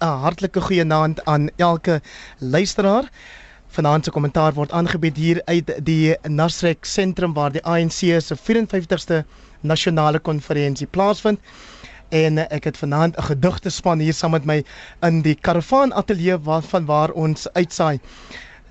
'n hartlike goeienaand aan elke luisteraar. Vanaand se kommentaar word aangebied hier uit die Nasrek sentrum waar die ANC se 54ste nasionale konferensie plaasvind. En ek het vanaand 'n gedigte span hier saam met my in die karavaan ateljee waarvan waar ons uitsaai.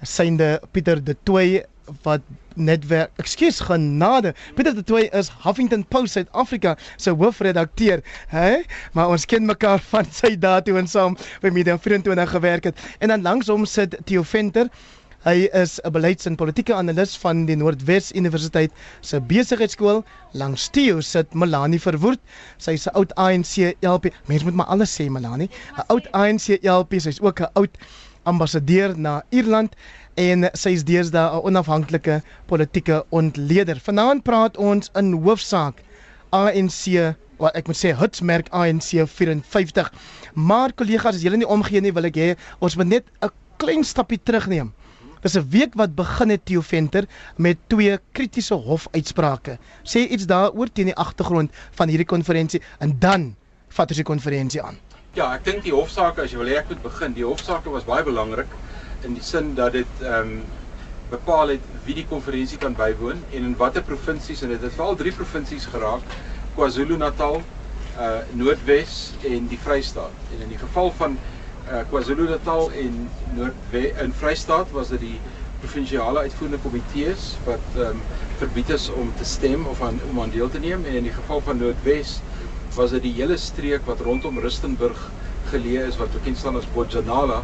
Synde Pieter de Tooy wat netwerk ekskuus genade Pieter de Tooy is Huffington Post Suid-Afrika se hoofredakteur hè maar ons ken mekaar van sy dae toe ons saam by Media 24 gewerk het en dan langs hom sit Theo Venter Hy is 'n beleids- en politieke analis van die Noordwes Universiteit se besigheidskool. Langs Theo sit Melanie Verwoerd. Sy's 'n oud ANC LP. Mense moet maar alles sê Melanie. 'n Oud ANC LP. Sy's ook 'n oud ambassadeur na Ierland en sy is deesdae 'n onafhanklike politieke ontleder. Vanaand praat ons in hoofsaak ANC wat ek moet sê hitsmerk ANC 54. Maar kollegas, as julle nie omgee nie, wil ek hê ons moet net 'n klein stapie terugneem. Dis 'n week wat begin het Theo Venter met twee kritiese hofuitsprake. Sê iets daaroor teen die agtergrond van hierdie konferensie en dan vat ons die konferensie aan. Ja, ek dink die hofsaake as jy wil hê ek moet begin. Die hofsaake was baie belangrik in die sin dat dit ehm um, bepaal het wie die konferensie kan bywoon en in watter provinsies en dit het veral drie provinsies geraak: KwaZulu-Natal, uh Noordwes en die Vrystaat. En in die geval van uh KwaZulu-Natal en Noordwes in Vrystaat was dit die provinsiale uitvoerende komitees wat ehm um, verbied is om te stem of aan om aan deel te neem en in die geval van Noordwes was dit die hele streek wat rondom Rustenburg geleë is wat bekend staan as Bojanala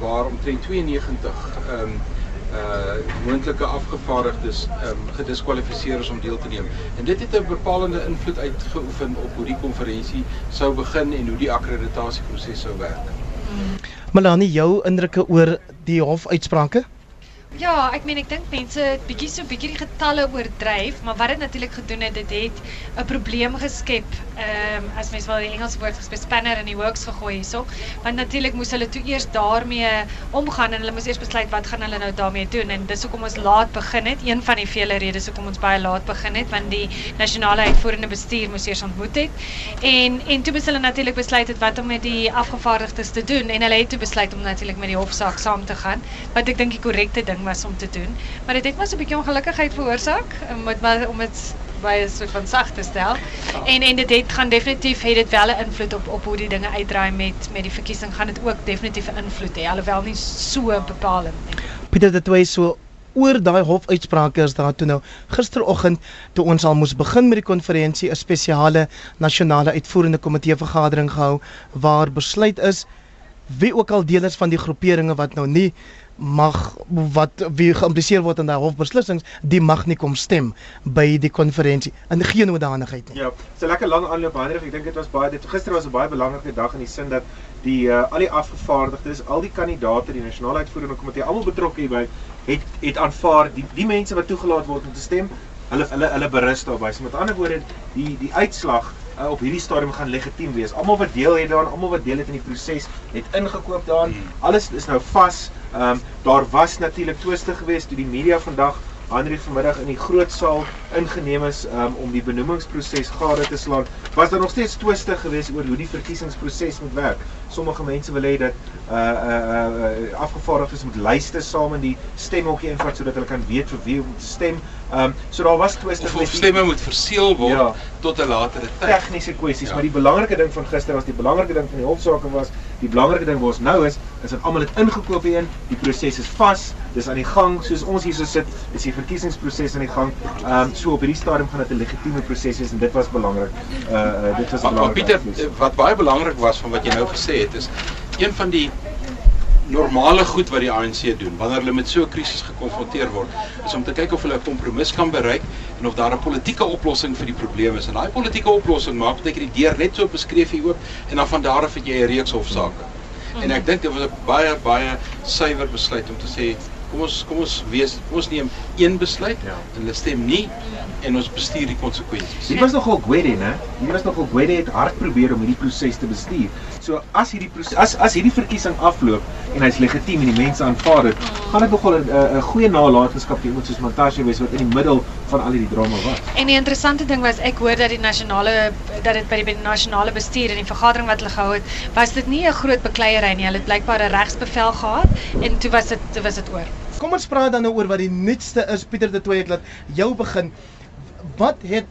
waar omtrent 92 ehm um, uh moontlike afgevaardigdes ehm um, gediskwalifiseer is om deel te neem. En dit het 'n bepalende invloed uitgeoefen op hoe die konferensie sou begin en hoe die akkreditasieproses sou werk. Melanie, jou indrukke oor die hofuitsprake? Ja, ek meen ek dink mense het bietjie so bietjie die getalle oordryf, maar wat dit natuurlik gedoen het, dit het 'n probleem geskep. Um, as mens wel die Engelse woord gesê spanner in die works gegooi hierso, want natuurlik moes hulle toe eers daarmee omgaan en hulle moes eers besluit wat gaan hulle nou daarmee doen en dis hoekom ons laat begin het. Een van die vele redes hoekom ons baie laat begin het, want die nasionale uitvoerende bestuur moes eers ontmoet het. En en toe moes hulle natuurlik besluit het wat om met die afgevaardigdes te doen en hulle het toe besluit om natuurlik met die hofsaak saam te gaan, wat ek dink die korrekte ding was om te doen. Maar dit het maar so 'n bietjie ongelukkigheid veroorsaak dit maar om dit baie soort van sag te stel. En en dit het gaan definitief het dit wel 'n invloed op op hoe die dinge uitdraai met met die verkiesing gaan dit ook definitief 'n invloed hê alhoewel nie so bepalend nie. Pieter ditwy so oor daai hofuitsprake is daar toe nou gisteroggend toe ons al moes begin met die konferensie 'n spesiale nasionale uitvoerende komitee vergadering gehou waar besluit is wie ook al deel is van die groeperinge wat nou nie mag wat wie geïmpliseer word in daai hofbeslissings, die mag nie kom stem by die konferensie in geen oordanigheid nie. Ja, so lekker lang aanloop Hendrik, ek dink dit was baie dit gister was 'n baie belangrike dag in die sin dat die uh, al die afgevaardigdes, al die kandidaate, die nasionale uitvoerende komitee, almal betrokke hierby het het aanvaar die die mense wat toegelaat word om te stem, hulle hulle hulle berus daarby. So met ander woorde, die die uitslag uh, op hierdie stadium gaan legitiem wees. Almal wat deel het daaraan, almal wat deel het in die proses, het ingekoop daaraan. Alles is nou vas. Ehm um, daar was natuurlik twiste geweest toe die media vandag Henry vanmiddag in die groot saal ingeneem is um, om die benoemingsproses gade te slaan. Was daar nog steeds twiste geweest oor hoe die verkiesingsproses moet werk? Sommige mense wil hê dat uh uh, uh afgevaardigdes moet lyste saam in die stemhokkie invat sodat hulle kan weet vir wie om te stem. Um so daar was twiste of, of stemme moet verseël word ja, tot 'n latere tyd. Tegniese kwessies, ja. maar die belangrike ding van gister was die belangrike ding van die hofsaake was die belangrike ding wat ons nou is is dat almal dit ingekoop het. Die proses is vas. Dis aan die gang soos ons hier so sit. Is die verkiesingsproses aan die gang. Ehm um, so op hierdie stadium gaan dit 'n legitieme proses wees en dit was belangrik. Uh dit was belangrik. Maar Pieter, wat baie belangrik was van wat jy nou gesê het is een van die normale goed wat die ANC doen wanneer hulle met so 'n krisis gekonfronteer word is om te kyk of hulle 'n kompromis kan bereik en of daar 'n politieke oplossing vir die probleem is. En daai politieke oplossing maak baie keer die deur net so beskryf hier oop en dan van daar af het jy 'n reeks hofsaake. En ek dink dit was 'n baie baie suiwer besluit om te sê kom ons kom ons wees kom ons neem een besluit ja. en hulle stem nie en ons bestuur die konsekwensies. Dit was nogal Gwede, né? Hier was nogal Gwede het hard probeer om hierdie proses te bestuur. So as hierdie as as hierdie verkiesing afloop en hy's legitiem en die mense aanvaar dit, gaan dit nogal 'n 'n goeie nalatenskap vir iemand soos Montashe wees wat in die middel van al hierdie drama was. En die interessante ding was ek hoor dat die nasionale dat dit by die, by die nasionale bestuur en die vergadering wat hulle gehou het, was dit nie 'n groot bekleierery nie. Hulle het blykbaar 'n regsbevel gehad en toe was dit toe was dit oor. Kom ons praat dan nou oor wat die nuutste is. Pieter de Tooy ek laat jou begin. Wat het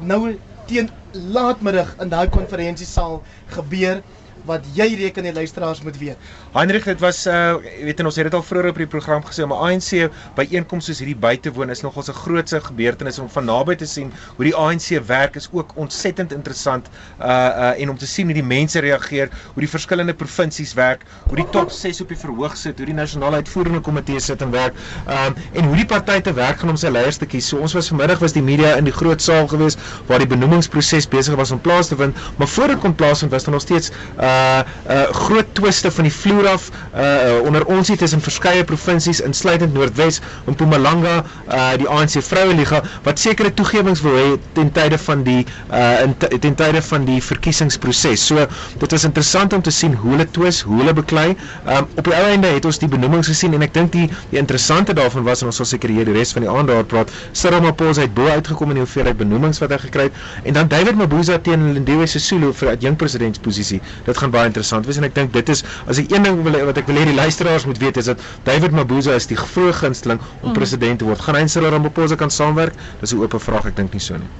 nou teen laatmiddag in daai konferensiesaal gebeur wat jy reken die luisteraars moet weet? Heinrich, dit was uh weet en ons het dit al vroeër op die program gesê, maar ANC by einkomste soos hierdie buitewoon is nogals 'n grootse gebeurtenis om van naby te sien hoe die ANC werk is ook ontsettend interessant uh uh en om te sien hoe die mense reageer, hoe die verskillende provinsies werk, hoe die top 6 op die verhoog sit, hoe die nasionale uitvoerende komitee sit en werk, um en hoe die party te werk gaan om sy leiers te kies. So ons was vanmiddag was die media in die groot saal gewees waar die benoemingsproses besig was om plaas te vind, maar voor dit kon plaasvind was daar nog steeds uh uh groot twiste van die vloer af uh onder ons het is in verskeie provinsies insluitend Noordwes en Mpumalanga uh die ANC vroue liga wat sekere toegewings wil hê ten tye van die uh in ten tye van die verkiesingsproses. So dit was interessant om te sien hoe hulle twis, hoe hulle beklei. Um op die ou einde het ons die benoemings gesien en ek dink die die interessante daarvan was en ons sal seker hier die res van die aand daar praat. Cyril Ramaphosa het bo uitgekom in die hoeveelheid benoemings wat hy gekry het en dan David Mabuza teen Lindiwe Sisulu vir 'n jong presidentsposisie. Dit gaan baie interessant wees en ek dink dit is as ek een ding wil wat ek wil hê die luisteraars moet weet is dat David Mabuza is die vroeë gunsteling om mm. president te word. Gaan hy en Cyril Ramaphosa kan saamwerk? Dis 'n oop vraag, ek dink nie so nie.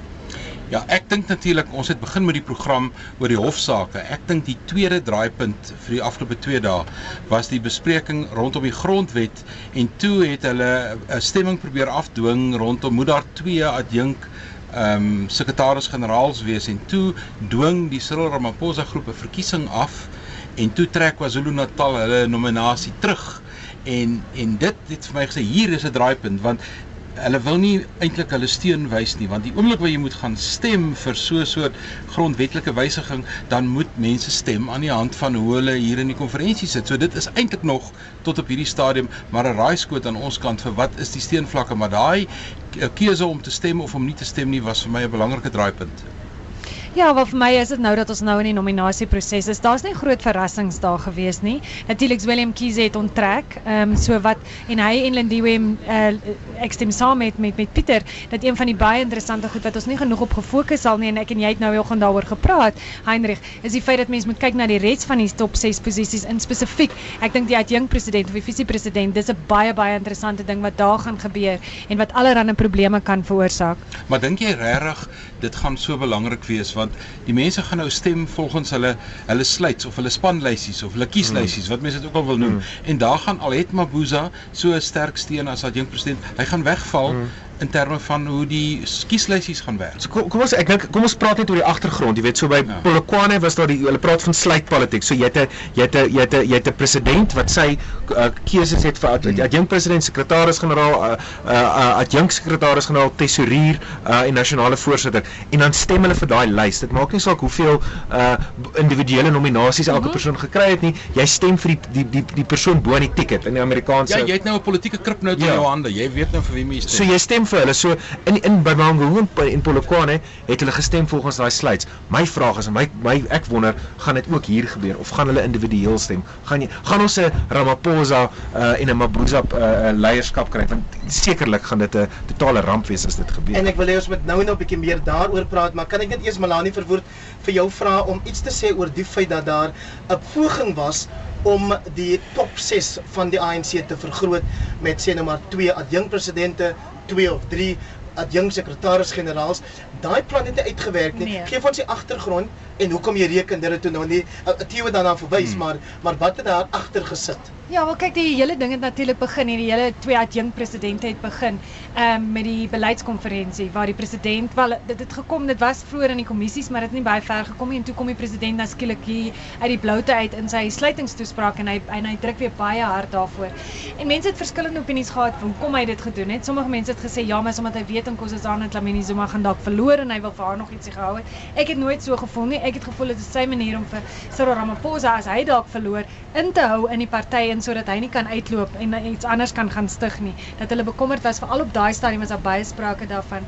Ja, ek dink natuurlik ons het begin met die program oor die hofsaake. Ek dink die tweede draaipunt vir die afgelope 2 dae was die bespreking rondom die grondwet en toe het hulle 'n stemming probeer afdwing rondom moet daar twee adjunk ehm um, sekretaris-generaals wees en toe dwing die Cyril Ramaphosa groep 'n verkiesing af en toe trek KwaZulu-Natal hulle nominasie terug en en dit het vir my gesê hier is 'n draaipunt want hulle wil nie eintlik hulle steun wys nie want die oomblik waar jy moet gaan stem vir so 'n soort grondwetlike wysiging dan moet mense stem aan die hand van hoe hulle hier in die konferensie sit. So dit is eintlik nog tot op hierdie stadium maar 'n raaiskoot aan ons kant vir wat is die steunvlakke maar daai keuse om te stem of om nie te stem nie was vir my 'n belangrike draaipunt. Ja, wel vir my is dit nou dat ons nou in die nominasieproses is. Daar's nie groot verrassings daar gewees nie. Natuurlik Willem Kiese het onttrek. Ehm um, so wat en hy en Lindiwe uh, ek stem saam met met met Pieter dat een van die baie interessante goed wat ons nie genoeg op gefokus sal nie en ek en jy het nou gaan daaroor gepraat, Heinrich, is die feit dat mense moet kyk na die res van die top 6 posisies in spesifiek. Ek dink die adjunk president of die visie president, dis 'n baie baie interessante ding wat daar gaan gebeur en wat allerlei probleme kan veroorsaak. Maar dink jy regtig dit gaan so belangrik wees want die mense gaan nou stem volgens hulle hulle sluits of hulle spanlysies of hulle kieslysies wat mense dit ook al wil noem. Mm. en daar gaan Alhet Mabuza so 'n sterk steun as adjunk president hy gaan wegval. Mm in terme van hoe die kieslysies gaan werk. So kom, kom ons ek dink kom ons praat net oor die agtergrond. Jy weet so by ja. Polokwane was daar die hulle praat van sluitpolitiek. So jy het 'n jy het 'n jy het 'n jy het 'n president wat sy uh, keuses het vir mm. adjunk president, sekretaris-generaal, uh, uh, adjunk sekretaris-generaal, tesourier uh, en nasionale voorsitter en dan stem hulle vir daai lys. Dit maak nie saak hoeveel uh, individuele nominasies elke mm -hmm. persoon gekry het nie. Jy stem vir die die die, die persoon bo aan die ticket in die Amerikaanse Ja, jy het nou 'n politieke kripnoot ja. in jou hande. Jy weet nou vir wie jy stem. So jy stem vir hulle. So in in by Mangaung en Polokwane het hulle gestem volgens daai slides. My vraag is en my my ek wonder, gaan dit ook hier gebeur of gaan hulle individueel stem? Gaan jy gaan ons 'n Ramaphosa uh, en 'n Mabuza uh, leierskap kry? Want sekerlik gaan dit 'n totale ramp wees as dit gebeur. En ek wil hê ons moet nou nou 'n bietjie meer daaroor praat, maar kan ek net eers Malani verwoord vir jou vra om iets te sê oor die feit dat daar 'n poging was om die top 6 van die ANC te vergroot met sê nou maar twee adjunkpresidente, twee of drie adjunk sekretaris-generaals. Daai plan het nie uitgewerk nie. Nee. Geef ons die agtergrond en hoekom jy reken dit het nou nie 'n teorie daarna verwys, hmm. maar maar wat het daar agter gesit? Ja, wel kyk die hele ding het natuurlik begin hier die hele twee adjunk presidente het begin ehm um, met die beleidskonferensie waar die president wel dit het gekom dit was vroeër in die kommissies maar dit het nie baie ver gekom nie en toe kom die president nou skielik hier uit die bloute uit in sy sluitingstoespraak en hy en hy druk weer baie hard daarvoor. En mense het verskillende opinies gehad van hoekom hy dit gedoen het. Sommige mense het gesê ja, maar omdat hy weet en kos is aan dat Lamine Zuma gaan dalk verloor en hy wil vir haar nog ietsie gehou het. Ek het nooit so gevoel nie. Ek het gevoel dit is sy manier om vir Cyril Ramaphosa as hy dalk verloor in te hou in die party en sodat hy nie kan uitloop en iets anders kan gaan stig nie. Dat hulle bekommerd was veral op daai stadium was daar baie sprake daarvan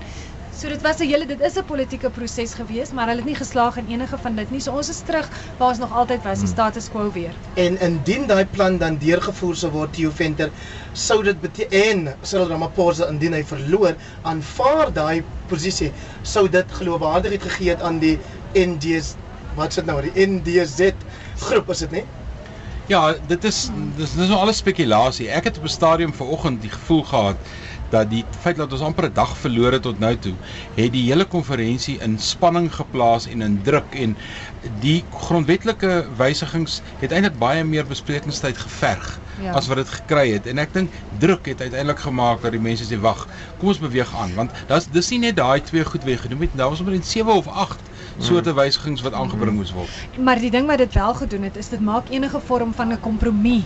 So dit was 'n hele dit is 'n politieke proses gewees, maar hulle het nie geslaag in enige van dit nie. So ons is terug waar ons nog altyd was, die status quo weer. En indien daai plan dan deurgevoer sou word, Theo Venter, sou dit beteken Cyril Ramaphosa indien hy verloor, aanvaar daai posisie, sou dit geloofwaardigheid gegee het aan die NDS wat sit nou, die NDZ groep is dit nie? Ja, dit is dis dis nou alles spekulasie. Ek het op 'n stadium vanoggend die gevoel gehad dat die feit dat ons amper 'n dag verloor het tot nou toe, het die hele konferensie in spanning geplaas en in druk en die grondwetlike wysigings het eintlik baie meer besprekingstyd geverg Ja. as wat dit gekry het en ek dink druk het uiteindelik gemaak dat die mense sê wag, kom ons beweeg aan want dis dis nie net daai twee goed wat jy genoem het, daar was omtrent 7 of 8 soorte wysigings wat aangebring moes word. Maar die ding wat dit wel gedoen het, is dit maak enige vorm van 'n kompromie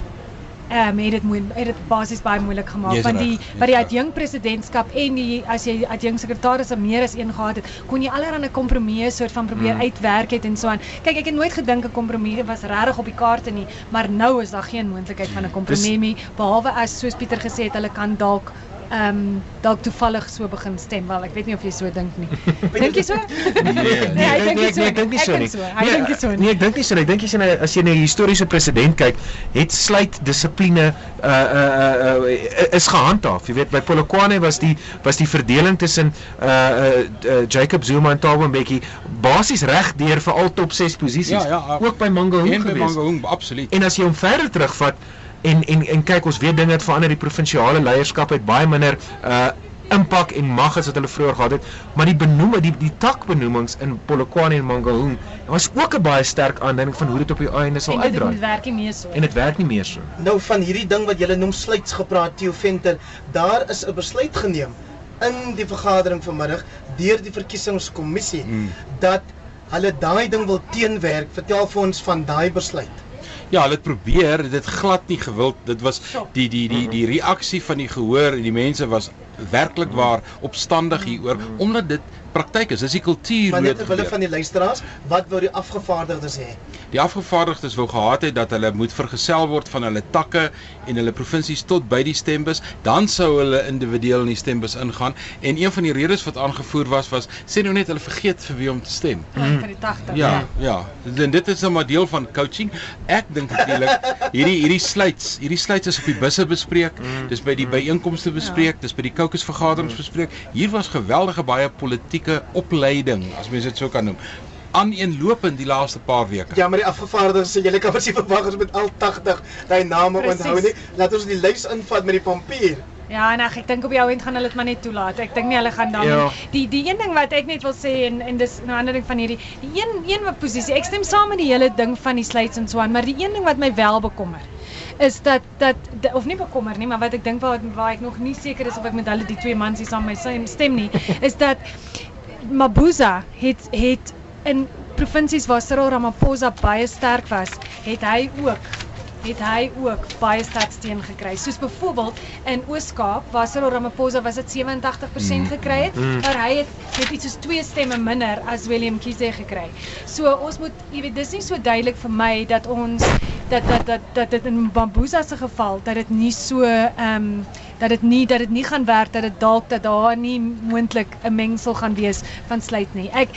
ehm um, het dit moeilik het dit basies baie moeilik gemaak want die by die adjunk presidentskap en die as jy adjunk sekretaris er meer as een gehad het, kon jy allerlei kompromieë soort van probeer Mm. uitwerk het en so aan. Kyk, ek het nooit gedink 'n kompromie was regtig op die kaarte nie, maar nou is daar geen moontlikheid van 'n kompromie nie behalwe as soos Pieter gesê het, hulle kan dalk ehm um, dalk toevallig so begin stem. Wel, ek weet nie of jy so dink nie. Dink jy so? Nee. Nee, hy dink nie ek so nee, nie. ek dink nie Ek so nie. Hy dink nie so nie. Nee, ek dink nie so nie. Ek dink as jy na as jy na 'n historiese president kyk, het sluit dissipline uh uh uh is gehandhaaf. Jy weet by Polokwane was die was die verdeling tussen uh uh, uh Jacob Zuma en Thabo Mbeki basies reg deur vir al top 6 posisies. Ja, ja, ook by Mangaung En by. Mangaung absoluut. En as jy hom verder terugvat en en en kyk ons weet dinge het verander die provinsiale leierskap het baie minder uh impak en mag as wat hulle vroeër gehad het maar die benoeming die die takbenoemings in Polokwane en Mangaung was ook 'n baie sterk aanduiding van hoe dit op die einde sal En dit uitdraai dit werk nie meer so. en dit werk nie meer so Nou van hierdie ding wat julle noem sluits gepraat Theo Venter, daar is 'n besluit geneem in die vergadering vanmiddag deur die verkiesingskommissie Mm. dat hulle daai ding wil teenwerk. Vertel vir ons van daai besluit. Ja, hulle het probeer, dit glad nie gewild. Dit was die die die die reaksie van die gehoor en die mense was werklik waar opstandig hieroor omdat dit praktyk is. Dis die kultuur Maar net dit ter wille gebeur. van die luisteraars, wat wou die afgevaardigdes hê? Die afgevaardigdes wou gehad het dat hulle moet vergesel word van hulle takke en hulle provinsies tot by die stembus, dan sou hulle individueel in die stembus ingaan en een van die redes wat aangevoer was was sê nou net hulle vergeet vir wie om te stem. Van die 80. Ja, ja. En dit is nou maar deel van coaching. Ek dink natuurlik hierdie hierdie sluits, hierdie sluits is op die busse bespreek. Dis by die byeenkomste bespreek, dis by die caucusvergaderings bespreek. Hier was geweldige baie politieke opleiding, as mens dit so kan noem, aaneenlopend die laaste paar weke. Ja, maar die afgevaardigdes sê julle kan mos nie verwag ons met al 80 daai name onthou nie. Laat ons die lys invat met die pampier. Ja, en ek dink op die ou end gaan hulle dit maar net toelaat. Ek dink nie hulle gaan dan Ja. die die een ding wat ek net wil sê en en dis 'n ander ding van hierdie die een een wat posisie. Ek stem saam met die hele ding van die sluits en so aan, maar die een ding wat my wel bekommer is dat dat of nie bekommer nie, maar wat ek dink waar waar ek nog nie seker is of ek met hulle die twee mans hier saam my stem- stem nie, is dat Mabuza het het in provinsies waar Cyril Ramaphosa baie sterk was, het hy ook het hy ook baie sterk steun gekry. Soos byvoorbeeld in Oos-Kaap waar Cyril Ramaphosa was dit 87% gekry het, Mm. maar hy het net iets soos twee stemme minder as Willem Kiese gekry. So ons moet jy weet dis nie so duidelik vir my dat ons dat dat dat dat dit in Bambuza se geval dat dit nie so ehm um, dat dit nie dat dit nie gaan werk dat dit dalk dat daar nie moontlik 'n mengsel gaan wees van sluit nie. Ek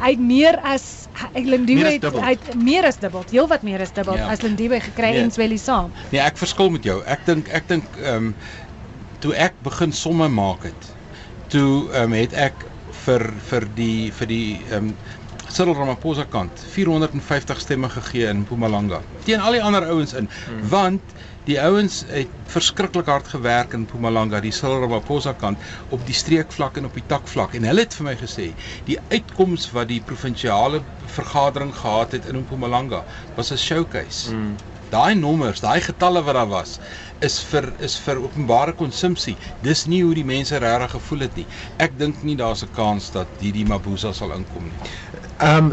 hy het meer as ek Lindiwe het hy het meer as dubbel, heelwat meer as dubbel Ja. as Lindiwe gekry Nee. en Swelly saam. Nee, ek verskil met jou. Ek dink ek dink ehm um, toe ek begin somme maak het, toe ehm um, het ek vir vir die vir die ehm um, Cyril Ramaphosa kant 450 stemme gegee in Mpumalanga teen al die ander ouens in hmm. want die ouens het verskriklik hard gewerk in Mpumalanga die Cyril Ramaphosa kant op die streekvlak en op die takvlak en hulle het vir my gesê die uitkoms wat die provinsiale vergadering gehad het in Mpumalanga was 'n showcase mm. Daai nommers, daai getalle wat daar was, is vir is vir openbare konsumpsie. Dis nie hoe die mense regtig gevoel het nie. Ek dink nie daar's 'n kans dat hierdie Mabuza sal inkom nie. Ehm um,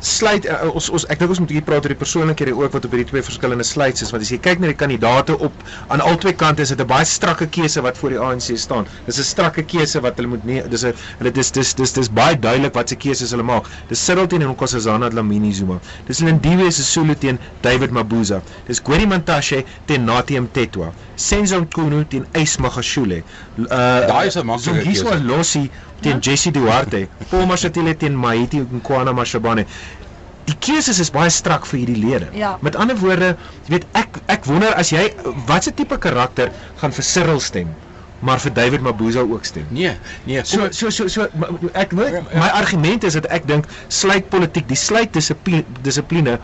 sluit uh, ons ons ek dink ons moet hier praat oor die persoonlikhede ook wat op hierdie twee verskillende sluits is want as jy kyk na die kandidaate op aan al twee kante is dit 'n baie strakke keuse wat voor die ANC staan. Dis 'n strakke keuse wat hulle moet nee, dis 'n hulle dis dis dis dis baie duidelik wat se keuses hulle maak. Dis Cyril teen Nkosazana Dlamini Zuma. Dis Lindiwe Sisulu teen David Mabuza. Dis Gwedi Mantashe teen Nathi Mtetwa. Senzo Mkhunu teen Ace Magashule. Uh Daai is 'n maklike keuse. Lossi teen Jesse Duarte, Paul Mashatile teen Maiti Nkwana Mashabane. Die keuses is baie strak vir hierdie lede. Ja. Met ander woorde, jy weet ek ek wonder as jy watse tipe karakter gaan vir Cyril stem, maar vir David Mabuza ook stem. Nee, nee, So kom so so so ek weet my argument is dat ek dink sluit politiek, die sluit dissipline dissipline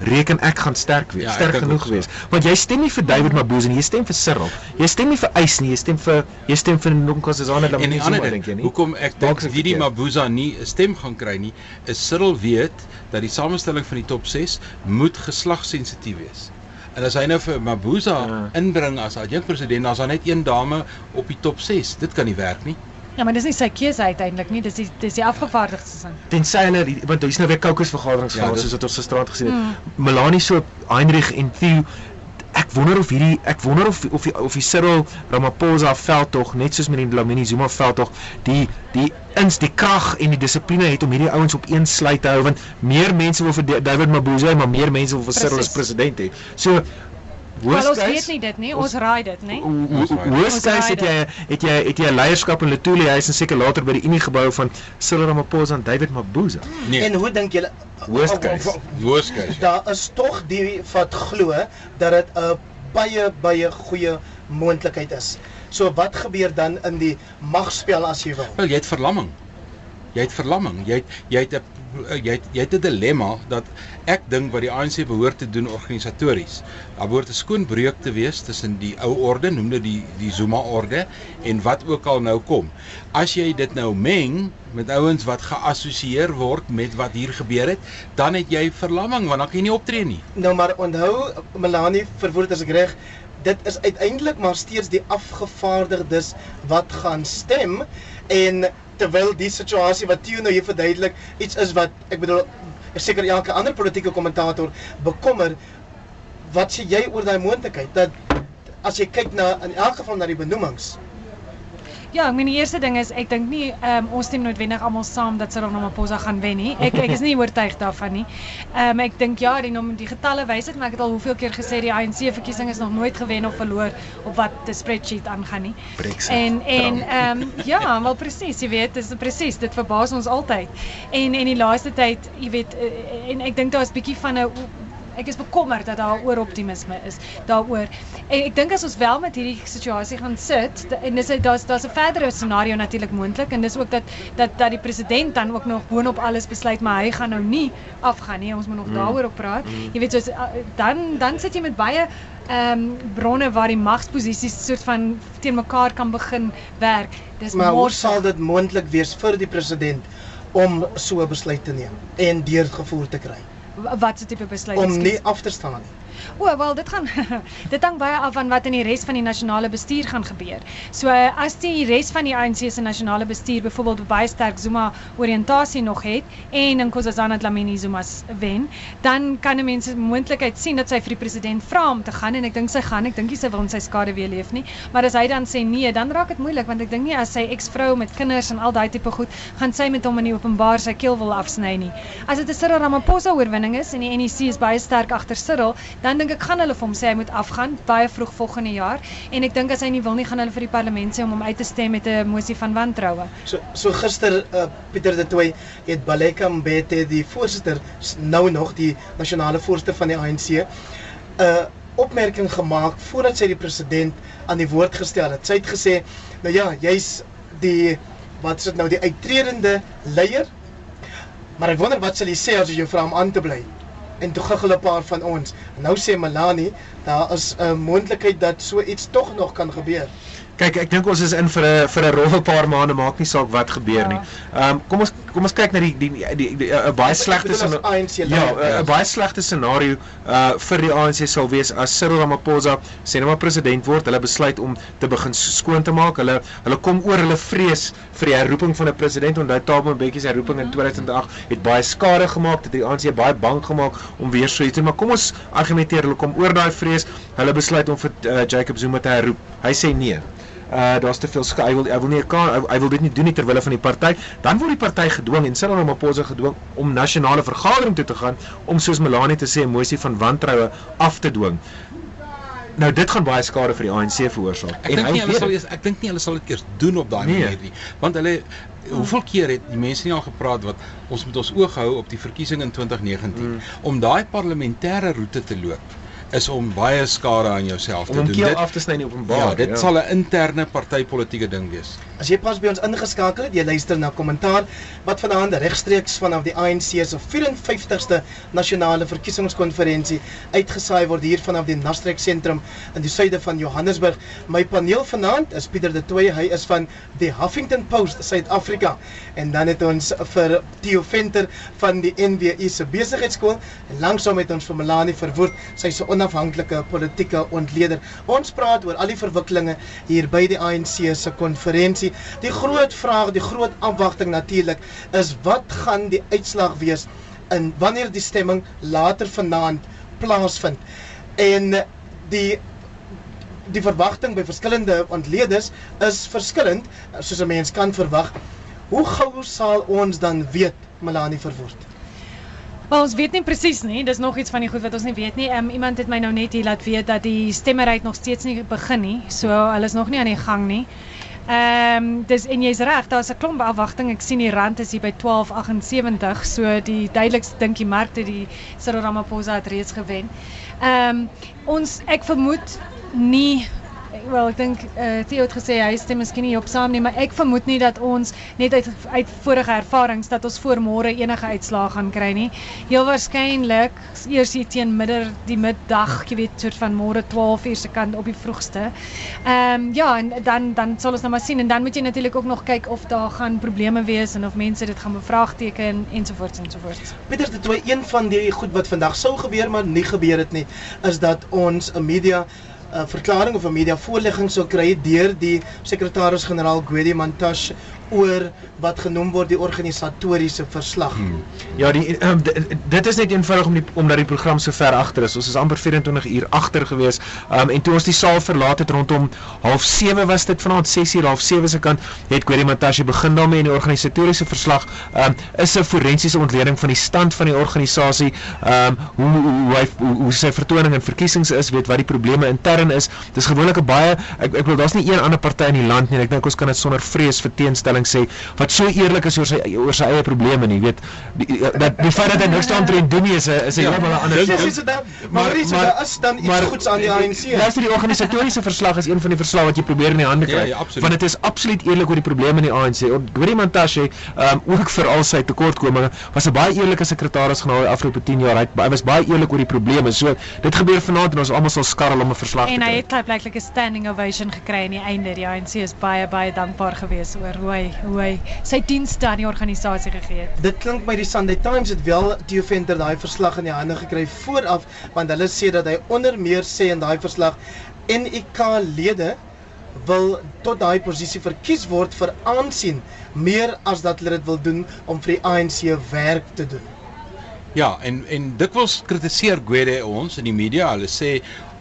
reken ek gaan sterk wees, Ja, sterk genoeg ook so. wees. Want jy stem nie vir David Mabuza nie, jy stem vir Cyril. Jy stem nie vir Eis nie, jy stem vir jy stem vir Nkosazana En die Dlamini ander ding, jy nie? hoekom ek dink Didi. Mabuza nie 'n stem gaan kry nie, is Cyril weet dat die samestelling van die top 6 moet geslagsensitief wees. En as hy nou vir Mabuza Ja. inbring as adjunkpresident, dan is daar net een dame op die top 6. Dit kan nie werk nie. Ja, maar dis nie sy keuse uiteindelik nie. Dis die dis die afgevaardigdes se. tensy hulle die- want daar's nou weer kokosvergaderings Ja, gehad dit- soos wat ons gisterand gesien het. Melanie so Heinrich en Theo ek wonder of hierdie ek wonder of of die, of die Cyril Ramaphosa veldtog net soos met die Dlamini Zuma veldtog die die ins die krag en die dissipline het om hierdie ouens op een sluit te hou want meer mense wil vir Da- David Mabuza maar meer mense wil vir Cyril as president hê. So Wel ons weet nie dit nie. Ons raai dit, ho- Worst case het jy het jy het jy leierskap in Letuli huis en seker later by die Unie gebou van Cyril Ramaphosa en David Mabuza. Nee, En hoe dink julle Worst case. worst case. Daar is tog die wat glo dat dit 'n baie baie goeie moontlikheid is. So wat gebeur dan in die magspel as jy wil? Wel, jy het verlamming. Jy het verlamming. Jy het jy het 'n jy het jy het 'n dilemma dat ek dink wat die ANC behoort te doen organisatories. Daar behoort 'n skoon breuk te wees tussen die ou orde, noem dit die die Zuma orde en wat ook al nou kom. As jy dit nou meng met ouens wat geassosieer word met wat hier gebeur het, dan het jy verlamming want dan kan jy nie optree nie. Nou maar onthou Melanie verwoord as ek reg, dit is uiteindelik maar steeds die afgevaardigdes wat gaan stem en terwyl die situasie wat Theo nou hier verduidelik iets is wat ek bedoel seker elke ander politieke kommentator bekommer wat sê jy oor daai moontlikheid dat as jy kyk na in elk geval na die benoemings Ja, ek meen die eerste ding is ek dink nie um, ons stem noodwendig almal saam dat Cyril Ramaphosa gaan wen nie. Ek ek is nie oortuig daarvan nie. Ehm um, ek dink ja, die nom die getalle wys dit, maar ek het al hoeveel keer gesê die ANC verkiesing is nog nooit gewen of verloor op wat die spreadsheet aangaan nie. Brexit. En en ehm um, ja, wel presies, jy weet, dis presies, dit verbaas ons altyd. En en die laaste tyd, jy weet, eh, en ek dink daar is bietjie van 'n ek is bekommerd dat daar ooroptimisme is daaroor. En ek dink as ons wel met hierdie situasie gaan sit en dis daar's daar's 'n verdere scenario natuurlik moontlik en dis ook dat dat dat die president dan ook nog boonop alles besluit maar hy gaan nou nie afgaan nie. Ons moet nog mm. daaroor op praat. Mm. Jy weet soos uh, dan dan sit jy met baie ehm um, bronne waar die magsposisies soort van teen mekaar kan begin werk. Dis maar hoe sal dit moontlik wees vir die president om so 'n besluit te neem en deurgevoer te kry wat se tipe besluit om ekskuus? nie af te staan nie O, wel dit gaan dit hang baie af van wat in die res van die nasionale bestuur gaan gebeur. So as die res van die ANC se nasionale bestuur byvoorbeeld baie sterk Zuma oriëntasie nog het en Nkosazana Dlamini Zuma s- wen, dan kan 'n mens 'n moontlikheid sien dat sy vir die president vra om te gaan en ek dink sy gaan. Ek dink sy wil in sy skade weer leef nie. Maar as hy dan sê nee, dan raak dit moeilik want ek dink nie as sy eksvrou met kinders en al daai tipe goed, gaan sy met hom in die openbaar sy keel wil afsny nie. As dit 'n Cyril Ramaphosa oorwinning is en die NEC is baie sterk agter Cyril, dan dink ek gaan hulle vir hom sê hy moet afgaan baie vroeg volgende jaar en ek dink as hy nie wil nie gaan hulle vir die parlement sê om hom uit te stem met 'n mosie van wantroue. so so gister uh, Pieter de Tooy het Baleka Mbete die voorsitter nou nog die nasionale voorsitter van die ANC 'n uh, opmerking gemaak voordat sy die president aan die woord gestel het sy het gesê nou ja jy's die wat is dit nou die uittredende leier Maar ek wonder wat sal hy sê as jy jou vra om aan te bly. En toe giggel 'n paar van ons. Nou sê Melanie, daar is 'n moontlikheid dat so iets tog nog kan gebeur. Kyk, ek dink ons is in vir 'n vir 'n rowwe paar maande, maak nie saak wat gebeur Ja. nie. Ehm um, kom ons kom ons kyk na die die die die- die 'n baie slegte Ja. 'n 'n baie slegte scenario uh vir die ANC sal wees as Cyril Ramaphosa sê nou maar president word, hulle besluit om te begin skoon te maak. Hulle hulle kom oor hulle vrees vir die herroeping van 'n president. Onthou Thabo Mbeki se herroeping in 2008 het baie skade gemaak, het die ANC baie bang gemaak om weer so iets te doen. Maar kom ons argumenteer, hulle kom oor daai vrees. Hulle besluit om vir uh, Jacob Zuma te herroep. Hy sê nee. Uh daar's te veel. Hy wil hy wil nie kan hy, wil dit nie doen nie ter wille van die party. Dan word die party gedwing en Cyril Ramaphosa gedwing om nasionale vergadering toe te gaan om soos Melanie te sê 'n mosie van wantroue af te dwing. Nou dit gaan baie skade vir die ANC veroorsaak. Ek dink nie hulle sal eers ek dink nie hulle sal dit eers doen op daai Nee. manier nie. Want hulle hoeveel keer het die mense nie al gepraat wat ons moet ons oog hou op die verkiesing in 2019 mm. om daai parlementêre roete te loop is om baie skade aan jouself te om doen. keel af te sny in openbaar. ja, dit sal 'n interne partytetiese ding wees. As jy pas by ons ingeskakel het, jy luister na kommentaar wat vanaand regstreeks vanaf die ANC se 54ste nasionale verkiesingskonferensie uitgesaai word hier vanaf die Nastrek sentrum in die suide van Johannesburg. My paneel vanaand is Pieter de Tooy, hy is van die Huffington Post Suid-Afrika en dan het ons vir Theo Venter van die NWI se besigheidskool en langsom het ons vir Melanie Verwoerd, sy se onafhanklike politieke ontleder. Ons praat oor al die verwikkelinge hier by die ANC se konferensie. Die groot vraag, die groot afwagting natuurlik is wat gaan die uitslag wees in wanneer die stemming later vanaand plaasvind. En die die verwagting by verskillende ontleeders is verskillend soos 'n mens kan verwag. Hoe gou sal ons dan weet Melanie Verwoerd? Maar ons weet nie presies nie. Dis nog iets van die goed wat ons nie weet nie. Um, iemand het my nou net hier laat weet dat die stemmery nog steeds nie begin nie. So hulle is nog nie aan die gang nie. Ehm um, dis en jy's reg, daar's 'n klomp afwagting. Ek sien die rand is hier by 12.78, so die duidelikste dink die markte die Cyril Ramaphosa het reeds gewen. Ehm um, ons ek vermoed nie wel ek dink uh, Theo het gesê hy stem miskien nie op saam nie, maar ek vermoed nie dat ons net uit uit vorige ervarings dat ons voor môre enige uitslae gaan kry nie. Heel waarskynlik eers hier teen midder die middag, jy weet, soort van môre 12 uur se kant op die vroegste. Ehm um, ja, en dan dan sal ons nou maar sien en dan moet jy natuurlik ook nog kyk of daar gaan probleme wees en of mense dit gaan bevraagteken ensovoorts ensovoorts. Pieter dit was een van die goed wat vandag sou gebeur maar nie gebeur het nie, is dat ons 'n media 'n uh, verklaring of 'n media voorlegging sou kry deur die sekretaris-generaal Gwedi Mantashe oor wat genoem word die organisatoriese verslag. Hmm. Ja, die um, dit is net eenvoudig om die omdat die program so ver agter is. Ons is amper 24 uur agter gewees. Um en toe ons die saal verlaat het rondom 07:30 was dit vanaand 6:00 half 7 se kant het Gwedi Mantashe begin daarmee in die organisatoriese verslag. Um is 'n forensiese ontleding van die stand van die organisasie, um hoe hoe hy hoe, hoe sy vertoning in verkiesings is, weet wat die probleme intern is. Dis gewoonlik 'n baie ek ek wil daar's nie een ander party in die land nie. Ek dink ons kan dit sonder vrees vir teenstelling sê wat so eerlik is oor sy oor sy eie probleme nie, weet. Die, dat die feit dat hy niks daaroor doen nie is 'n is 'n Ja, heeltemal ander dis is dit. Maar dis daar is dan iets goeds aan die ANC. Luister die organisatoriese verslag is een van die verslae wat jy probeer in die hande Ja, kry. ja, absoluut. want dit is absoluut eerlik oor die probleme in die ANC. Gwedi Mantashe, um, ook vir al sy tekortkominge, was 'n baie eerlike sekretaris-generaal die afgelope 10 jaar. Hy, hy was baie eerlik oor die probleme. So dit gebeur vanaand en ons almal sal skarrel om 'n verslag En te hy kry. het klaarblyklik 'n standing ovation gekry aan die einde. Die ANC is baie baie dankbaar geweest oor hoe hy hoe hy sy dienste aan die organisasie gegee het. Dit klink my die Sunday Times het wel Theo Venter daai verslag in die hande gekry vooraf want hulle sê dat hy onder meer sê in daai verslag NIK lede wil tot daai posisie verkies word vir aansien meer as dat hulle dit wil doen om vir die ANC werk te doen. Ja, en en dikwels kritiseer Gwede ons in die media. Hulle sê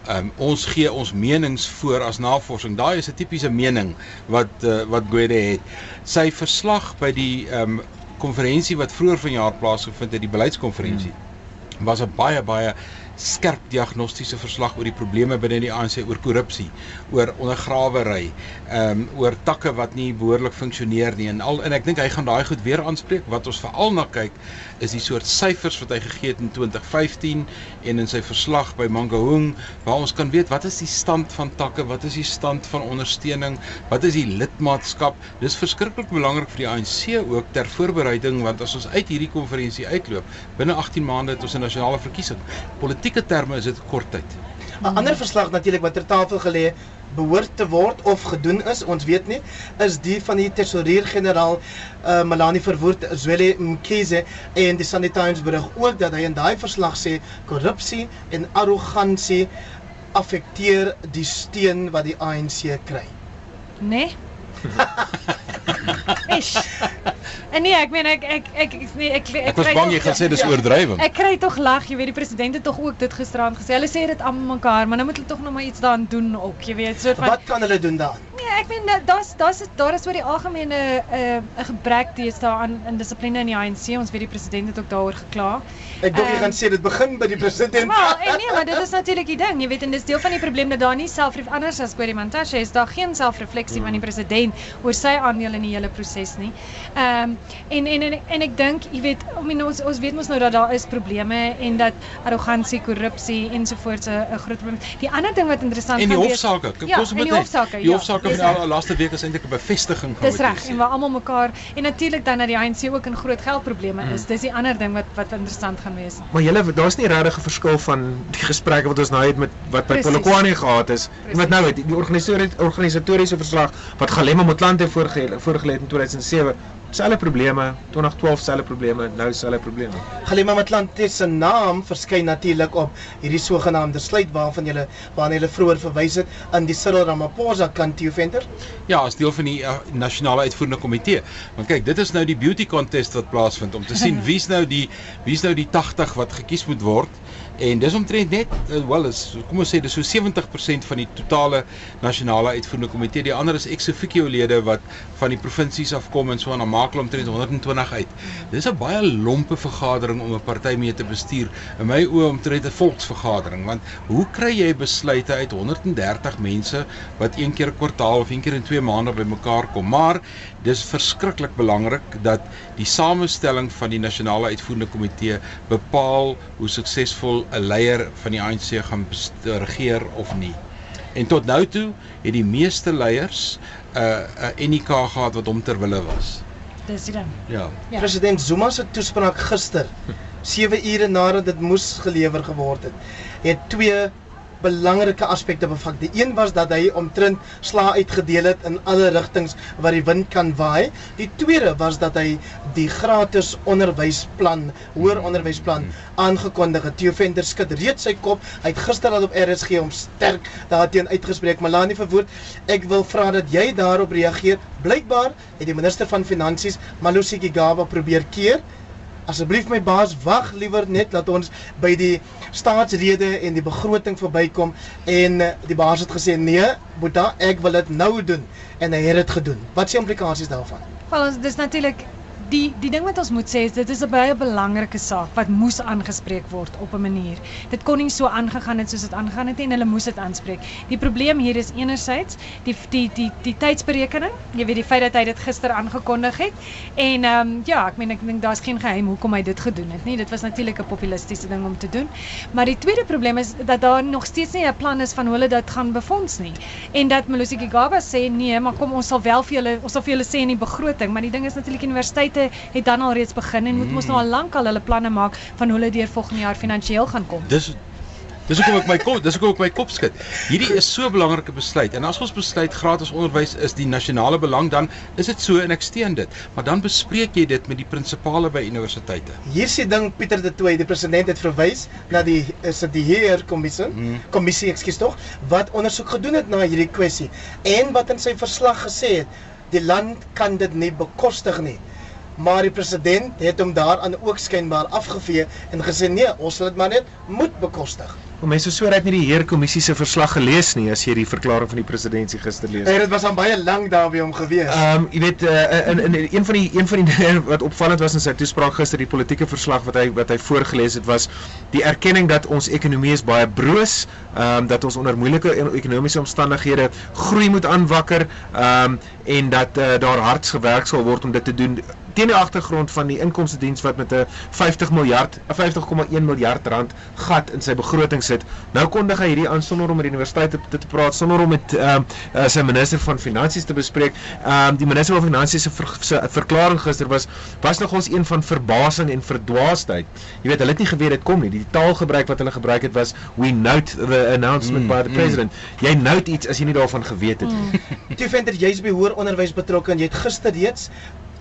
um, ons gee ons menings voor as navorsing. Daai is 'n tipiese mening wat uh, wat Gwede het. Sy verslag by die um, konferensie wat vroeër vanjaar plaasgevind het, die beleidskonferensie, hmm. was 'n baie baie skerp diagnostiese verslag oor die probleme binne die ANC oor korrupsie, oor ondergrawery, ehm um, oor takke wat nie behoorlik funksioneer nie en al en ek dink hy gaan daai goed weer aanspreek. Wat ons veral na kyk is die soort syfers wat hy gegee het in 2015 en in sy verslag by Mangaung waar ons kan weet wat is die stand van takke, wat is die stand van ondersteuning, wat is die lidmaatskap. Dis verskriklik belangrik vir die ANC ook ter voorbereiding want as ons uit hierdie konferensie uitloop, binne 18 maande het ons 'n nasionale verkiesing. Politieke terme is dit kort tyd. 'n Ander verslag natuurlik wat ter tafel gelê behoort te word of gedoen is, ons weet nie, is die van die tesourier-generaal uh, Melanie Verwoerd Zweli Mkhize en die Sunday Times berig ook dat hy in daai verslag sê korrupsie en arrogansie affekteer die steun wat die ANC kry. Né? Nee? Ish. En nee, ek meen ek ek ek ek nee, ek, ek, Ek was kry bang jy gaan sê dis oordrywing. Ek kry tog lag, jy weet die president het tog ook dit gisterand gesê. Hulle sê dit almal mekaar, maar nou moet hulle tog nog maar iets daaraan doen ook, jy weet, soort van Wat kan hulle doen dan? Nee, ek meen da- daar's daar's daar is oor die algemene 'n uh, 'n gebrek deesdae aan in dissipline in die ANC. Ons weet die president het ook daaroor gekla. Ek dink jy Ehm, gaan sê dit begin by die president. Wel, en nee, maar dit is natuurlik die ding, jy weet, en dis deel van die probleem dat daar nie selfref anders as Gordie Mantashe is daar geen selfrefleksie van die president oor sy aandeel in die hele proses nie. Ehm en, en en en ek dink, jy weet, I mean, ons ons weet mos nou dat daar is probleme en dat arrogansie, korrupsie ensovoorts 'n groot probleem. Die ander ding wat interessant En die gaan wees- hofsaake. Kom Ja, ons en moet die net- hofsaake. Die ja, hofsaake van die reg. al- laaste week is eintlik 'n bevestiging van Dis reg en waar almal mekaar en natuurlik dan dat die ANC ook in groot geldprobleme is. Dis die ander ding wat wat interessant gaan wees. Maar julle daar's nie regtig 'n verskil van die gesprekke wat ons nou het met wat by. Polokwane gehad is en wat nou het die organisatoriese organisatoriese verslag wat Galema Motlanthe voorgelê voorgelê het in 2007 selfe probleme 2012 selfe probleme nou selfe probleme Galima Matlante se naam verskyn natuurlik op hierdie sogenaamde sluit waarvan jy waarna jy vroeër verwys het in die Cyril Ramaphosa kant Theo Venter. Ja, as deel van die uh, nasionale uitvoerende komitee. Want kyk, dit is nou die beauty contest wat plaasvind om te sien wie's nou die wie's nou die 80 wat gekies moet word. En dis omtrent net uh, wel is kom ons sê dis so 70% van die totale nasionale uitvoerende komitee. Die ander is ex officio lede wat van die provinsies afkom en so aan maak hulle omtrent 120 uit. Dis 'n baie lompe vergadering om 'n party mee te bestuur. In my oë omtrent 'n volksvergadering want hoe kry jy besluite uit 130 mense wat een keer 'n kwartaal of een keer in 2 maande bymekaar kom? Maar dis verskriklik belangrik dat die samestelling van die nasionale uitvoerende komitee bepaal hoe suksesvol 'n leier van die ANC gaan best- regeer of nie. En tot nou toe het die meeste leiers 'n uh, 'n NK gehad wat hom ter wille was. Dis die ding. Ja. Ja. President Zuma se toespraak gister, 7 ure nadat dit moes gelewer geword het, het twee belangrike aspekte bevat. Die een was dat hy omtrent sla uitgedeel het in alle rigtings waar die wind kan waai. Die tweede was dat hy die gratis onderwysplan, hoër onderwysplan aangekondig het. Theo Venter skud reeds sy kop. Hy het gister al op RSG hom sterk daarteen uitgespreek. Maar laat nie verwoord. Ek wil vra dat jy daarop reageer. Blykbaar het die minister van Finansies, Malusi Gigaba, probeer keer. Asseblief my baas, wag liewer net dat ons by die staatsrede en die begroting verbykom en eh, die baas het gesê nee, Boeta, ek wil dit nou doen en hy het dit gedoen. Wat die implikasies daarvan? Wel, ons dis natuurlik die die ding wat ons moet sê is dit is 'n baie belangrike saak wat moes aangespreek word op 'n manier. Dit kon nie so aangegaan het soos dit aangegaan het nie en hulle moes dit aanspreek. Die probleem hier is enerzijds die die die die tydsberekening. Jy weet die feit dat hy dit gister aangekondig het en ehm um, ja, ek meen ek dink daar's geen geheim hoekom hy dit gedoen het nie. Dit was natuurlik 'n populistiese ding om te doen. Maar die tweede probleem is dat daar nog steeds nie 'n plan is van hoe hulle dit gaan befonds nie. En dat Melusi Gigaba sê nee, maar kom ons sal wel vir julle ons sal vir julle sê in die begroting, maar die ding is natuurlik universiteite het dan al reeds begin en moet mos nou al lank al hulle planne maak van hoe hulle deur volgende jaar finansiëel gaan kom. Dis Dis hoekom ek my kop, dis hoekom ek my kop skud. Hierdie is so 'n belangrike besluit. En as ons besluit gratis onderwys is die nasionale belang, dan is dit so en ek steun dit. Maar dan bespreek jy dit met die prinsipale by universiteite. Hier sê ding Pieter de Tooy, die president het verwys na die is dit die heer kommissie, Hmm. kommissie, ekskuus tog, wat ondersoek gedoen het na hierdie kwessie en wat in sy verslag gesê het, die land kan dit nie bekostig nie. Maar die president het hom daaraan ook skynbaar afgevee en gesê nee, ons sal dit maar net moet bekostig. Maar mense so het nie die heer kommissie se verslag gelees nie as jy die verklaring van die presidentsie gister lees. En dit was aan baie lank daar by hom gewees. Ehm um, jy weet uh, in, in in een van die een van die dinge wat opvallend was in sy toespraak gister die politieke verslag wat hy wat hy voorgeles het was die erkenning dat ons ekonomie is baie broos, ehm um, dat ons onder moeilike ekonomiese omstandighede groei moet aanwakker, ehm um, en dat uh, daar hard gewerk sal word om dit te doen teen die agtergrond van die inkomste diens wat met 'n 50 miljard 'n 50,1 miljard rand gat in sy begroting sit. Nou kondig hy hierdie aan sonder om met die universiteit te, te, te praat, sonder om met ehm uh, sy minister van finansies te bespreek. Ehm um, die minister van finansies se ver, se verklaring gister was was nogals een van verbasing en verdwaasdheid. Jy weet, hulle het nie geweet dit kom nie. Die taalgebruik wat hulle gebruik het was we note the announcement Mm, by the mm. president. Jy note iets as jy nie daarvan geweet het nie. Toe venter jy's by hoër onderwys betrokke en jy het gister reeds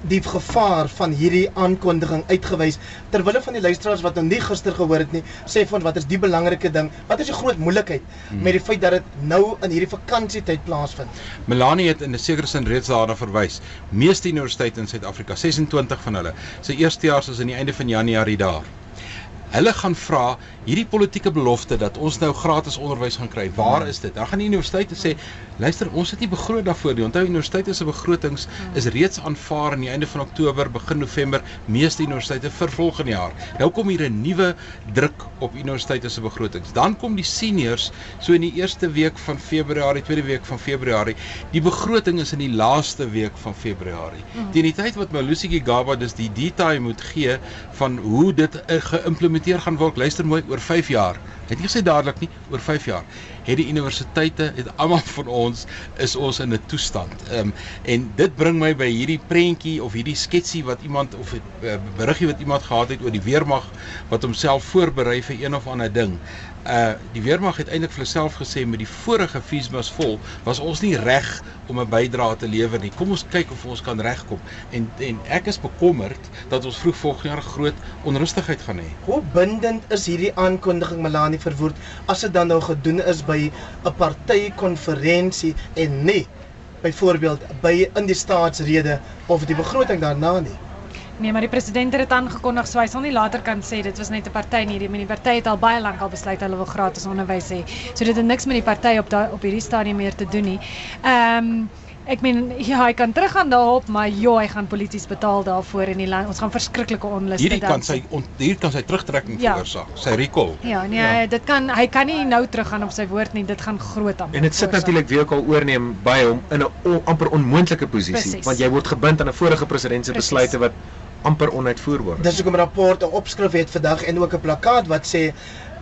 die gevaar van hierdie aankondiging uitgewys ter wille van die luisteraars wat nou nie gister gehoor het nie sê van wat is die belangrike ding wat is die groot moeilikheid hmm. met die feit dat dit nou in hierdie vakansietyd plaasvind Melanie het in 'n sekere sin reeds daarna verwys. Meeste universiteite in Suid-Afrika, 26 van hulle, se eerstejaars is aan die einde van Januarie daar. Hulle gaan vra hierdie politieke belofte dat ons nou gratis onderwys gaan kry. Waar is dit? Dan gaan die universiteite sê, luister, ons het nie begroot daarvoor nie. Onthou universiteite se begrotings is reeds aanvaar aan die einde van Oktober, begin November, meeste universiteite vir volgende jaar. Nou kom hier 'n nuwe druk op universiteite se begrotings. Dan kom die seniors so in die eerste week van Februarie, tweede week van Februarie. Die begroting is in die laaste week van Februarie. Teen die tyd wat Malusi Gigaba dus die detail moet gee van hoe dit uh, geïmplementeer gaan word, luister mooi oor 5 jaar. Hy het nie gesê dadelik nie, oor 5 jaar. Het die universiteite, het almal van ons is ons in 'n toestand. Ehm um, en dit bring my by hierdie prentjie of hierdie sketsie wat iemand of 'n uh, beriggie wat iemand gehad het oor die weermag wat homself voorberei vir een of ander ding. Uh die weermag het eintlik vir hulself gesê met die vorige feesmas vol was ons nie reg om 'n bydrae te lewer nie. Kom ons kyk of ons kan regkom. En en ek is bekommerd dat ons vroeg volgende jaar groot onrustigheid gaan hê. Hoe bindend is hierdie aankondiging Melanie verwoord as dit dan nou gedoen is by 'n partykonferensie en nie byvoorbeeld by in die staatsrede of die begroting daarna nie. Nee, maar die president het dit aangekondig, so hy sal nie later kan sê dit was net 'n party nie. Die, party het al baie lank al besluit hulle wil gratis onderwys hê. So dit het niks met die party op daai op hierdie stadium meer te doen nie. Ehm um, ek meen ja, hy kan teruggaan daarop, maar ja, hy gaan polities betaal daarvoor in die land. Ons gaan verskriklike onluste Hierdie kan sy on, hier kan sy terugtrekking Ja. veroorsaak. Sy recall. Ja, nee, ja. dit kan hy kan nie nou teruggaan op sy woord nie. Dit gaan groot aan. En dit sit natuurlik wie ook al oorneem by hom in 'n amper onmoontlike posisie Presies. want jy word gebind aan 'n vorige president se besluite wat amper onuitvoerbaar is. Dis hoekom 'n rapport 'n opskrif het vandag en ook 'n plakkaat wat sê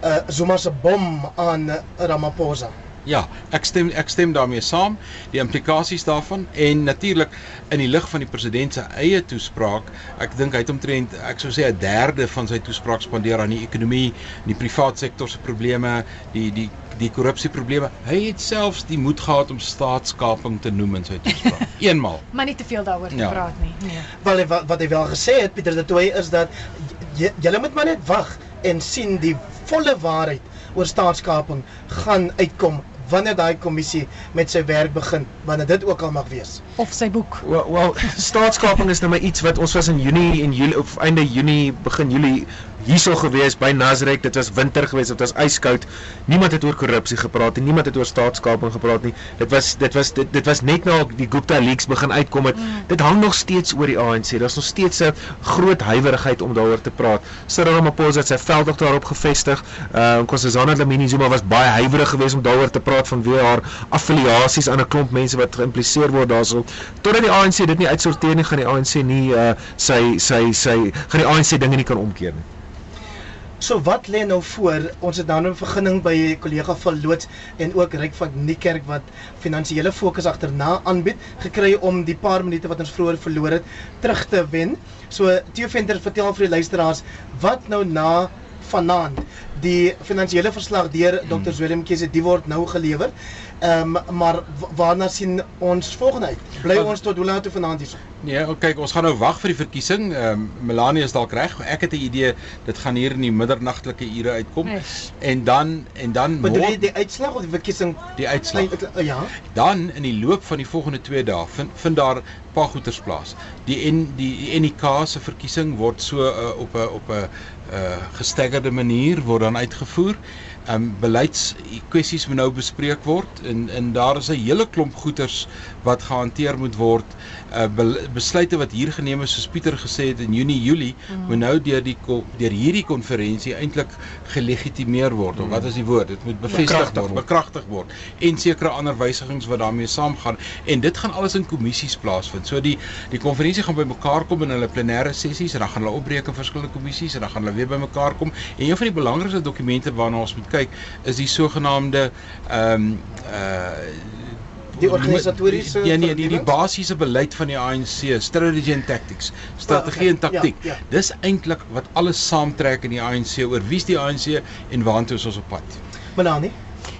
uh, Zuma se bom aan Ramaphosa. Ja, ek stem ek stem daarmee saam, die implikasies daarvan en natuurlik in die lig van die president se eie toespraak, ek dink hy het omtrent ek sou sê 'n derde van sy toespraak spandeer aan die ekonomie, die privaat sektor se probleme, die die die korrupsieprobleme. Hy het selfs die moed gehad om staatskaping te noem in sy toespraak. Eenmal. Maar nie te veel daaroor te Ja. praat nie. Nee. Wel wat, wat hy wel gesê het Pieter de Tooy is dat j- julle moet maar net wag en sien die volle waarheid oor staatskaping gaan uitkom wanneer daai kommissie met sy werk begin, wanneer dit ook al mag wees. Of sy boek. Wel, wel staatskaping is nou maar iets wat ons was in Junie en Julie of einde Junie, begin Julie hierso gewees by Nasrek. Dit was winter geweest, dit was yskoud. Niemand het oor korrupsie gepraat nie, niemand het oor staatskaping gepraat nie. Dit was dit was dit, dit was net nou die Gupta leaks begin uitkom het. Mm. Dit hang nog steeds oor die ANC. Daar's nog steeds 'n groot huiwerigheid om daaroor te praat. Cyril Ramaphosa het sy veldtog daarop gevestig. Uh Nkosazana Dlamini Zuma was baie huiwerig geweest om daaroor te praat vanweë haar affiliasies aan 'n klomp mense wat geïmpliseer word daarso. Totdat die ANC dit nie uitsorteer nie, gaan die ANC nie uh sy sy sy gaan die ANC dinge nie kan omkeer nie. So wat lê nou voor? Ons het dan 'n vergunning by kollega van Loods en ook Ryk van Niekerk wat finansiële fokus agterna aanbied gekry om die paar minute wat ons vroeër verloor het terug te wen. So Theo Venter vertel vir die luisteraars wat nou na vanaand die finansiële verslag deur Dr. Willem Kese die word nou gelewer. Ehm um, maar wa- waarna sien ons volgende uit? Bly ons tot hoe laat toe vanaand hier? Nee, oh, kyk, ons gaan nou wag vir die verkiesing. Ehm um, Melanie is dalk reg. Ek het 'n idee dit gaan hier in die middernagtelike ure uitkom. Eish. En dan en dan Bedoel jy die uitslag of die verkiesing? die uitslag. Ja. Dan in die loop van die volgende 2 dae vind vind daar paar goeters plaas. Die N die NIK se verkiesing word so uh, op 'n op 'n uh, gesteggerde manier word dan uitgevoer. Um beleidskwessies moet nou bespreek word en en daar is 'n hele klomp goeters wat gehanteer moet word. Uh be, besluite wat hier geneem is soos Pieter gesê het in Junie Julie mm. moet nou deur die deur hierdie konferensie eintlik gelegitimeer word. Of wat is die woord? Dit moet bevestig Bekragtig word, word. bekragtig word en sekere ander wysigings wat daarmee saamgaan en dit gaan alles in kommissies plaasvind. So die die konferensie gaan bymekaar kom in hulle plenêre sessies en dan gaan hulle opbreek in verskillende kommissies en dan gaan hulle weer bymekaar kom en een van die belangrikste dokumente waarna ons moet kyk is die sogenaamde ehm um, uh Die organisatoriese Ja nee, die, die basiese beleid van die ANC, strategy and tactics, strategie en Ja, taktiek. ja. Dis eintlik wat alles saamtrek in die ANC oor wie's die ANC en waartoe is ons op pad. Melanie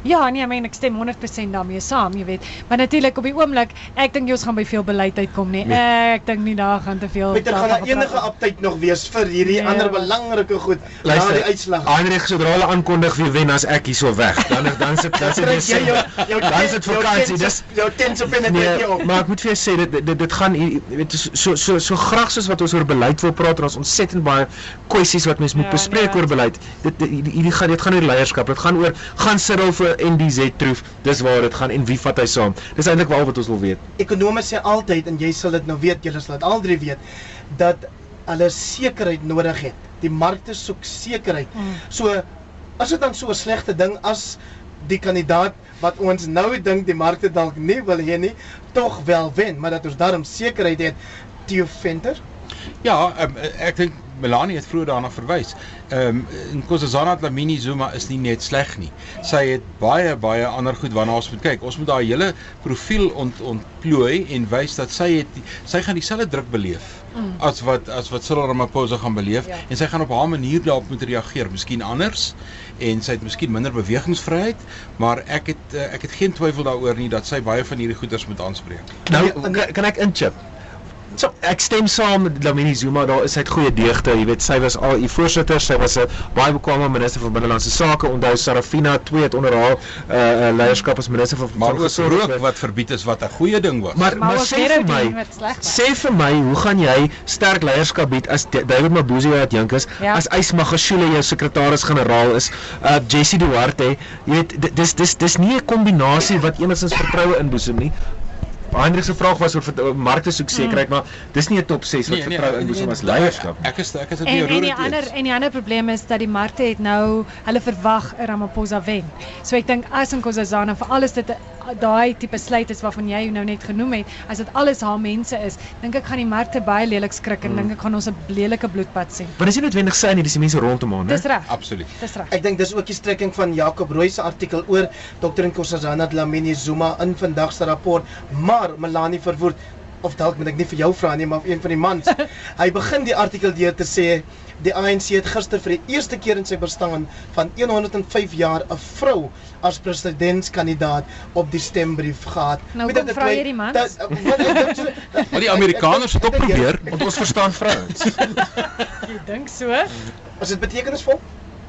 Ja, nee, I mean, ek stem 100% daarmee saam, jy weet. Maar natuurlik op die oomblik, ek dink jy ons gaan by veel beleid uitkom nie. Nee. Ek dink nie daar gaan te veel Peter gaan daar enige update nog wees vir hierdie Nee. ander belangrike goed na die uitslag. Heinrich sodra hulle aankondig wie wen as ek hierso weg. Dan dan sit dan sit Kry jy jou jou dan jou vakansie. Dis jou tens op en dit Nee, op. maar ek moet vir jou sê dit dit dit gaan jy weet so so so, graag soos wat ons oor beleid wil praat en ons ontsettend baie kwessies wat mens moet Ja, bespreek nee. oor beleid. Dit hierdie hierdie gaan dit gaan oor leierskap. Dit gaan oor gaan Cyril vir NDZ troef. Dis waar dit gaan en wie vat hy saam. Dis eintlik al wat ons wil weet. Ekonome sê altyd en jy sal dit nou weet, julle sal dit al drie weet, dat hulle sekerheid nodig het. Die markte soek sekerheid. Mm. So as dit dan so 'n slegte ding as die kandidaat wat ons nou dink die markte dalk nie wil hê nie, tog wel wen, maar dat ons daarom sekerheid het. Theo Venter, Ja, um, ek dink Melanie het vroeër daarna verwys. Ehm um, Nkosazana Dlamini Zuma is nie net sleg nie. Sy het baie baie ander goed waarna ons moet kyk. Ons moet haar hele profiel ont ontplooi en wys dat sy het sy gaan dieselfde druk beleef Mm. as wat as wat Cyril Ramaphosa gaan beleef Ja. en sy gaan op haar manier daarop moet reageer, miskien anders en sy het miskien minder bewegingsvryheid, maar ek het uh, ek het geen twyfel daaroor nie dat sy baie van hierdie goeders moet aanspreek. Nou kan ek inchip? So, ek stem saam met Lamini Zuma, daar is hy het goeie deugde, jy weet, sy was al die voorsitter, sy was 'n baie bekwame minister van binnelandse sake. Onthou Sarafina 2 het onder haar uh, leierskap as minister van Maar van rook wat verbied is wat 'n goeie ding was. Maar Maar maar sê vir my, sê vir my, hoe gaan jy sterk leierskap bied as David Mabuza wat jonk is, Ja. as Ys Magashule jou sekretaris-generaal is, uh Jessie Duarte, jy weet di- dis dis dis nie 'n kombinasie wat enigstens vertroue inboesem nie. Heinrich se vraag was oor markte soek sekerheid, maar dis nie 'n top 6 wat vertroue inboesem as leierskap. Ek is ek is dit En en die ander en die ander probleem is dat die markte het nou hulle verwag 'n Ramaphosa wen. So ek dink as Nkosazana vir alles dit daai tipe sluit is waarvan jy nou net genoem het, as dit alles haar mense is, dink ek gaan die markte baie lelik skrik en dink ek gaan ons 'n lelike bloedbad sien. Maar dis nie noodwendig sy nie, dis die mense rondom haar, né? Dis reg. Absoluut. Dis reg. Ek dink dis ook die strekking van Jacob Rooi se artikel oor Dr. Nkosazana Dlamini Zuma in vandag se rapport, maar Melanie verwoed of dalk moet ek nie vir jou vra nie, maar vir een van die mans. Hy begin die artikel deur te sê die ANC het gister vir die eerste keer in sy bestaan van 105 jaar 'n vrou as presidentskandidaat op die stembrief gehad. Nou kom de vra Tooy, jy die mans? dat- wat Maar die Amerikaners het ook probeer. Want ons verstaan vrouens. Jy dink so? Is dit betekenisvol?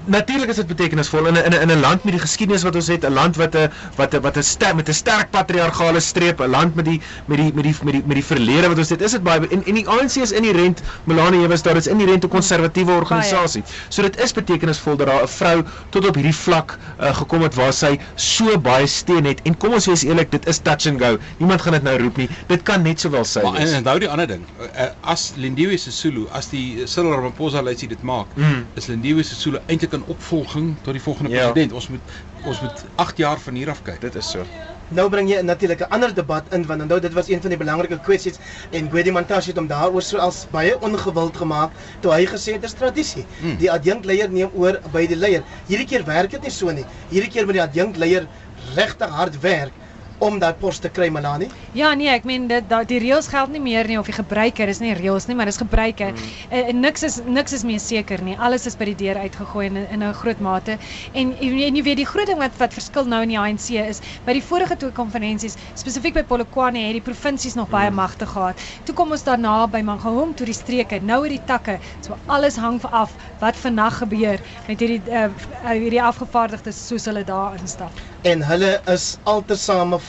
Natuurlik is dit betekenisvol in 'n in 'n in 'n land met die geskiedenis wat ons het, 'n land wat 'n wat 'n wat 'n sterk met 'n sterk patriargale streep, 'n land met die met die met die met die met die verlede wat ons het. Is dit baie en en die ANC is inherent Melanie jy was daar, is inherent 'n konservatiewe organisasie. So dit is betekenisvol dat daar 'n vrou tot op hierdie vlak uh, gekom het waar sy so baie steun het. En kom ons wees eerlik, dit is touch and go. Niemand gaan dit nou roep nie. Dit kan net sowel sy Maar wees. onthou die ander ding, uh, as Lindiwe Sisulu, as die Cyril Ramaphosa lysie dit maak, Mm. is Lindiwe Sisulu eintlik 'n opvolging tot die volgende Ja. president. Ons moet ons moet 8 jaar van hier af kyk. Dit is so. Nou bring jy natuurlik 'n ander debat in want onthou dit was een van die belangrike kwessies en Gwedi Mantashe het hom daaroor so als baie ongewild gemaak toe hy gesê het dis tradisie. Hmm. Die adjunkleier neem oor by die leier. Hierdie keer werk dit nie so nie. Hierdie keer moet die adjunkleier regtig hard werk om daai pos te kry Melanie. Ja nee, ek meen dit da, die reëls geld nie meer nie of die gebruiker is nie reëls nie, maar dis gebruike. Mm. En niks is niks is meer seker nie. Alles is by die deur uitgegooi in in 'n groot mate. En en jy weet die groot ding wat wat verskil nou in die ANC is by die vorige twee konferensies, spesifiek by Polokwane het die provinsies nog baie magte gehad. Toe kom ons daarna by Mangaung toe die streke, nou het die takke. So alles hang af wat vandag gebeur met hierdie uh, hierdie afgevaardigdes soos hulle daar instap. En hulle is altesaame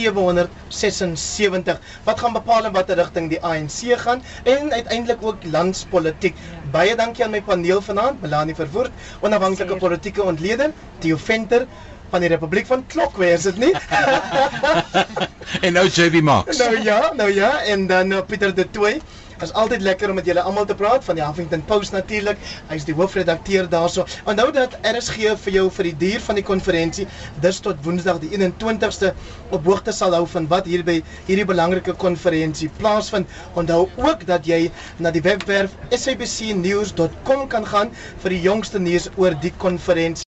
4776 wat gaan bepaal in watter rigting die ANC gaan en uiteindelik ook landspolitiek. Baie dankie aan my paneel vanaand, Melanie Verwoerd, onafhanklike politieke ontleder, Theo Venter van die Republiek van Klokwe, is dit nie? En nou JB Max. nou ja, nou ja, en dan uh, Pieter de Tooy. Is altyd lekker om met julle almal te praat van die Huffington Post natuurlik. Hy's die hoofredakteur daarso. Onthou dat RSG vir jou vir die duur van die konferensie dis tot Woensdag die 21ste op hoogte sal hou van wat hier by hierdie belangrike konferensie plaasvind. Onthou ook dat jy na die webwerf sabcnews.com kan gaan vir die jongste nuus oor die konferensie.